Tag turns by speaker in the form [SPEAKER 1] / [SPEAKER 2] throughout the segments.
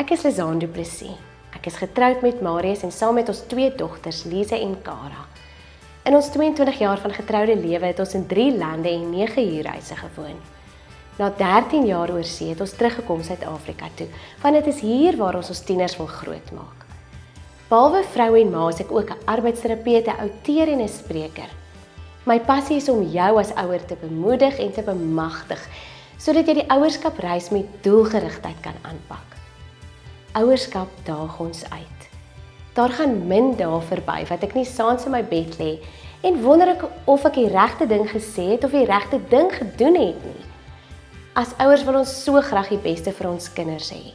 [SPEAKER 1] Ek is Lizaan Du Plessis. Ek is getroud met Marius en saam met ons twee dogters, Lise en Kara. In ons 22 jaar van getroude lewe het ons in 3 lande en 9 huurhuise gewoon. Na 13 jaar oor see het ons teruggekom Suid-Afrika toe, want dit is hier waar ons ons tieners wil grootmaak. Behalwe vrou en ma, is ek ook 'n arbeidsterapeut, 'n outeur en 'n spreker. My passie is om jou as ouer te bemoedig en te bemagtig sodat jy die ouerskapreis met doelgerigtheid kan aanpak. Ouerskap daag ons uit. Daar gaan min dae verby wat ek nie saans in my bed lê en wonder ek of ek die regte ding gesê het of die regte ding gedoen het nie. As ouers wil ons so graag die beste vir ons kinders hê.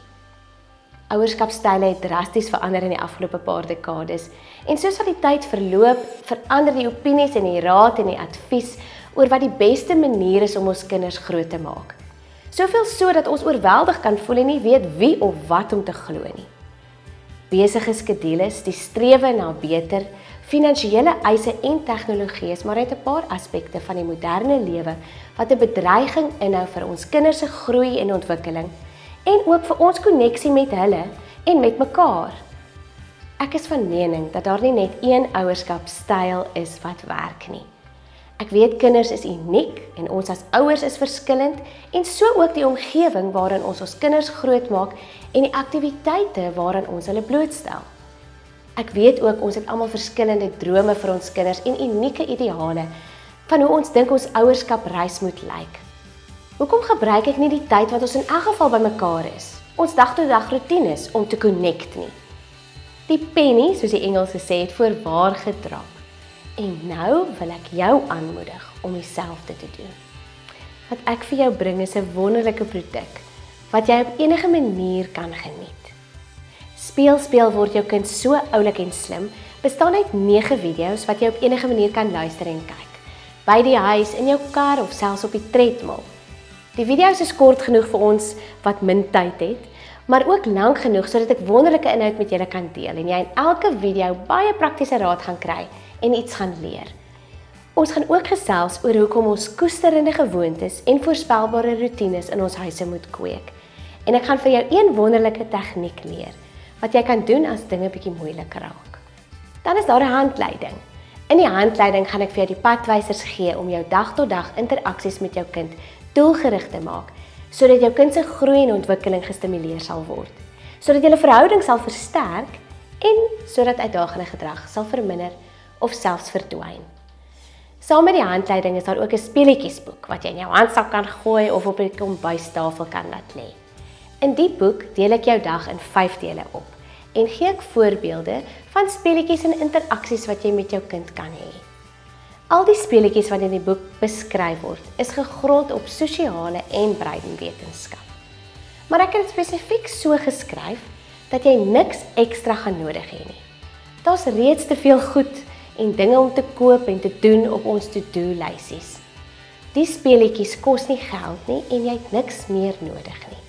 [SPEAKER 1] Ouerskapstyle het drasties verander in die afgelope paar dekades en soos wat die tyd verloop, verander die opinies en die raad en die advies oor wat die beste manier is om ons kinders groot te maak. Soveel so dat ons oorweldig kan voel en nie weet wie of wat om te glo nie. Besige skedules, die strewe na beter, finansiële eise en tegnologie is maar net 'n paar aspekte van die moderne lewe wat 'n bedreiging inhou vir ons kinders se groei en ontwikkeling en ook vir ons koneksie met hulle en met mekaar. Ek is van mening dat daar nie net een ouerskapstyl is wat werk nie. Ek weet kinders is uniek en ons as ouers is verskillend en so ook die omgewing waarin ons ons kinders grootmaak en die aktiwiteite waaraan ons hulle blootstel. Ek weet ook ons het almal verskillende drome vir ons kinders en unieke ideale van hoe ons dink ons ouerskap reis moet lyk. Hoekom gebruik ek nie die tyd wat ons in elk geval bymekaar is, ons dag-tot-dag rotines om te connect nie? Die penny, soos die Engelse sê, het voorwaar gedrap. En nou wil ek jou aanmoedig om dieselfde te doen. Wat ek vir jou bring is 'n wonderlike produk wat jy op enige manier kan geniet. Speel speel word jou kind so oulik en slim, bestaan uit 9 video's wat jy op enige manier kan luister en kyk. By die huis, in jou kar of selfs op die treadmill. Die video's is kort genoeg vir ons wat min tyd het, maar ook lank genoeg sodat ek wonderlike inhoud met julle kan deel en jy in elke video baie praktiese raad gaan kry en iets gaan leer. Ons gaan ook gesels oor hoekom ons koesterende gewoontes en voorspelbare rotines in ons huise moet kweek. En ek gaan vir jou een wonderlike tegniek leer wat jy kan doen as dinge bietjie moeilik raak. Dan is daar 'n handleiding. In die handleiding gaan ek vir jou die padwysers gee om jou dag-tot-dag -dag interaksies met jou kind doelgerig te maak sodat jou kind se groei en ontwikkeling gestimuleer sal word, sodat julle verhouding sal versterk en sodat uitdagende gedrag sal verminder of selfs verdwyn. Saam met die handleiding is daar ook 'n speletjiesboek wat jy in jou handsak kan gooi of op 'n kombuistafel kan laat lê. In die boek deel ek jou dag in 5 dele op en gee ek voorbeelde van speletjies en interaksies wat jy met jou kind kan hê. Al die speletjies wat in die boek beskryf word, is gegrond op sosiale en breindwetenskap. Maar ek het dit spesifiek so geskryf dat jy niks ekstra gaan nodig hê nie. Daar's reeds te veel goed en dinge om te koop en te doen op ons to-do lysies. Die speletjies kos nie geld nie en jy het niks meer nodig nie.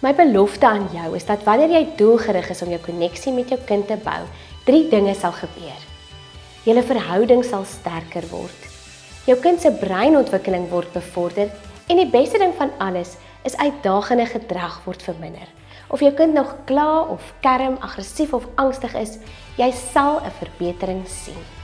[SPEAKER 1] My belofte aan jou is dat wanneer jy doelgerig is om jou koneksie met jou kind te bou, drie dinge sal gebeur. Julle verhouding sal sterker word. Jou kind se breinontwikkeling word bevorder en die beste ding van alles is uitdagende gedrag word verminder. Of jou kind nog kla of kerm, aggressief of angstig is, jy sal 'n verbetering sien.